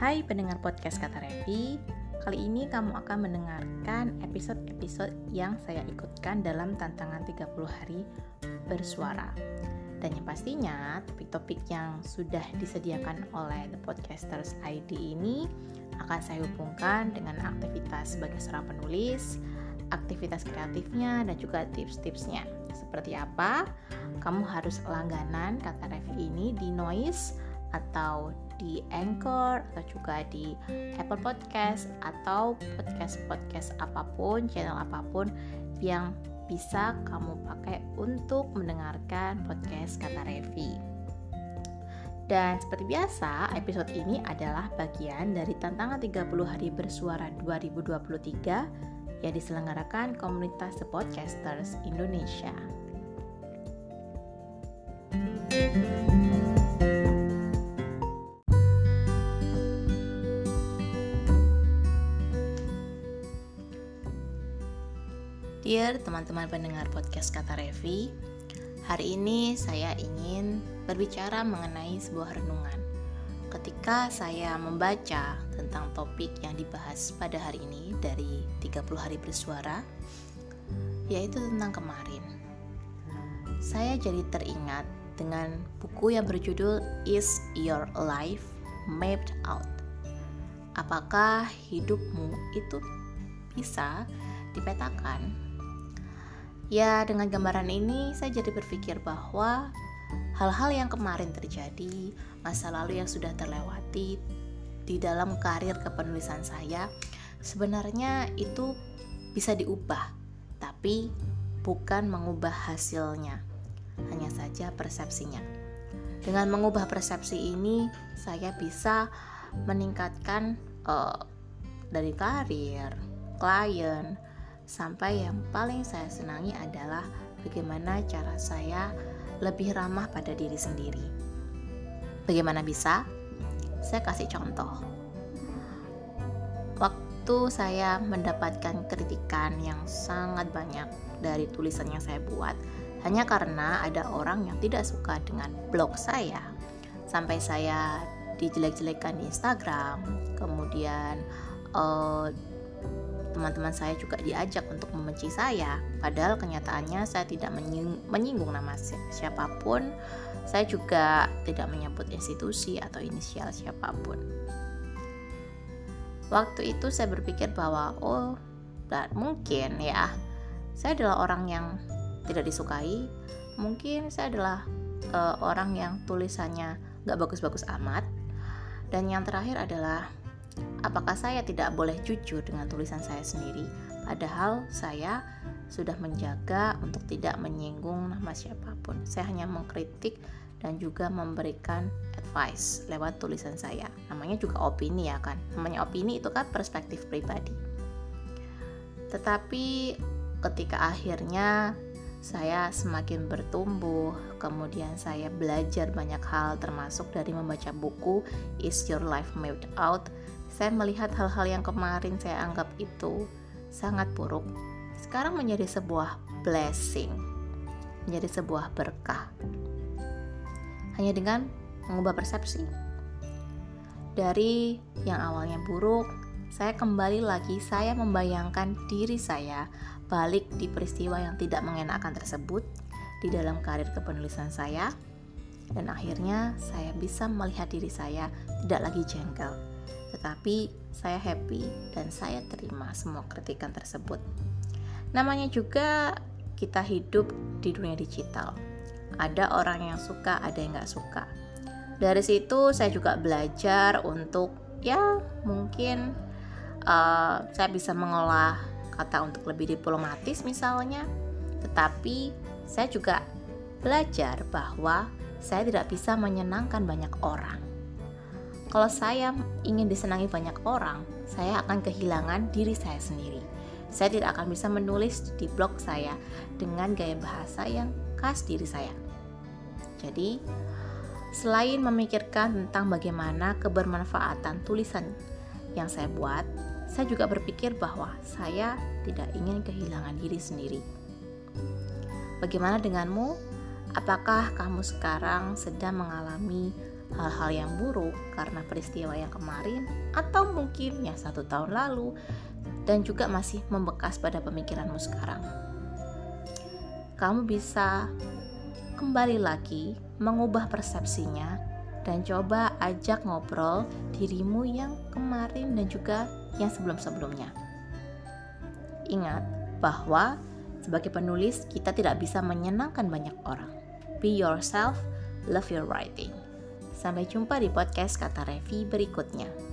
Hai pendengar podcast Kata Revi Kali ini kamu akan mendengarkan episode-episode yang saya ikutkan dalam tantangan 30 hari bersuara Dan yang pastinya topik-topik yang sudah disediakan oleh The Podcasters ID ini akan saya hubungkan dengan aktivitas sebagai seorang penulis, aktivitas kreatifnya, dan juga tips-tipsnya. Seperti apa? Kamu harus langganan kata Revi ini di Noise atau di Anchor atau juga di Apple Podcast atau podcast-podcast apa pun, channel apa pun yang bisa kamu pakai untuk mendengarkan podcast kata Revi. Dan seperti biasa, episode ini adalah bagian dari tantangan 30 hari bersuara 2023 yang diselenggarakan komunitas The Podcasters Indonesia. Dear teman-teman pendengar podcast Kata Revi, hari ini saya ingin berbicara mengenai sebuah renungan. Ketika saya membaca tentang topik yang dibahas pada hari ini dari 30 hari bersuara, yaitu tentang kemarin. Saya jadi teringat dengan buku yang berjudul Is Your Life Mapped Out? Apakah hidupmu itu bisa dipetakan? Ya, dengan gambaran ini saya jadi berpikir bahwa hal-hal yang kemarin terjadi, masa lalu yang sudah terlewati di dalam karir kepenulisan saya, sebenarnya itu bisa diubah, tapi bukan mengubah hasilnya hanya saja persepsinya. Dengan mengubah persepsi ini, saya bisa meningkatkan uh, dari karir, klien, sampai yang paling saya senangi adalah bagaimana cara saya lebih ramah pada diri sendiri. Bagaimana bisa? Saya kasih contoh. Waktu saya mendapatkan kritikan yang sangat banyak dari tulisan yang saya buat, hanya karena ada orang yang tidak suka dengan blog saya sampai saya dijelek-jelekan di Instagram kemudian eh, teman-teman saya juga diajak untuk membenci saya. Padahal kenyataannya saya tidak menying menyinggung nama si siapa pun. Saya juga tidak menyebut institusi atau inisial siapa pun. Waktu itu saya berpikir bahwa oh mungkin ya saya adalah orang yang tidak disukai. Mungkin saya adalah uh, orang yang tulisannya gak bagus-bagus amat. Dan yang terakhir adalah apakah saya tidak boleh jujur dengan tulisan saya sendiri? Padahal saya sudah menjaga untuk tidak menyinggung nama siapa pun. Saya hanya mengkritik dan juga memberikan advice lewat tulisan saya. Namanya juga opini ya kan? Namanya opini itu kan perspektif pribadi. Tetapi ketika akhirnya saya semakin bertumbuh, kemudian saya belajar banyak hal termasuk dari membaca buku Is Your Life Mapped Out. Saya melihat hal-hal yang kemarin saya anggap itu sangat buruk, sekarang menjadi sebuah blessing, menjadi sebuah berkah. Hanya dengan mengubah persepsi. Dari yang awalnya buruk, saya kembali lagi saya membayangkan diri saya balik di peristiwa yang tidak mengenakan tersebut di dalam karir kepenulisan saya dan akhirnya saya bisa melihat diri saya tidak lagi jengkel tetapi saya happy dan saya terima semua kritikan tersebut. Namanya juga kita hidup di dunia digital. Ada orang yang suka ada yang gak suka. Dari situ saya juga belajar untuk ya mungkin uh, saya bisa mengolah kata untuk lebih diplomatis misalnya, tetapi saya juga belajar bahwa saya tidak bisa menyenangkan banyak orang. Kalau saya ingin disenangi banyak orang, saya akan kehilangan diri saya sendiri. Saya tidak akan bisa menulis di blog saya dengan gaya bahasa yang khas diri saya. Jadi, selain memikirkan tentang bagaimana kebermanfaatan tulisan yang saya buat, saya juga berpikir bahwa saya tidak ingin kehilangan diri sendiri. Bagaimana denganmu? Apakah kamu sekarang sedang mengalami hal-hal yang buruk karena peristiwa yang kemarin atau mungkin yang satu tahun lalu dan juga masih membekas pada pemikiranmu sekarang. Kamu bisa kembali lagi mengubah persepsinya dan coba ajak ngobrol dirimu yang kemarin dan juga yang sebelum-sebelumnya. Ingat bahwa sebagai penulis kita tidak bisa menyenangkan banyak orang. Be yourself, love your writing. Sampai jumpa di podcast Kata Revi berikutnya.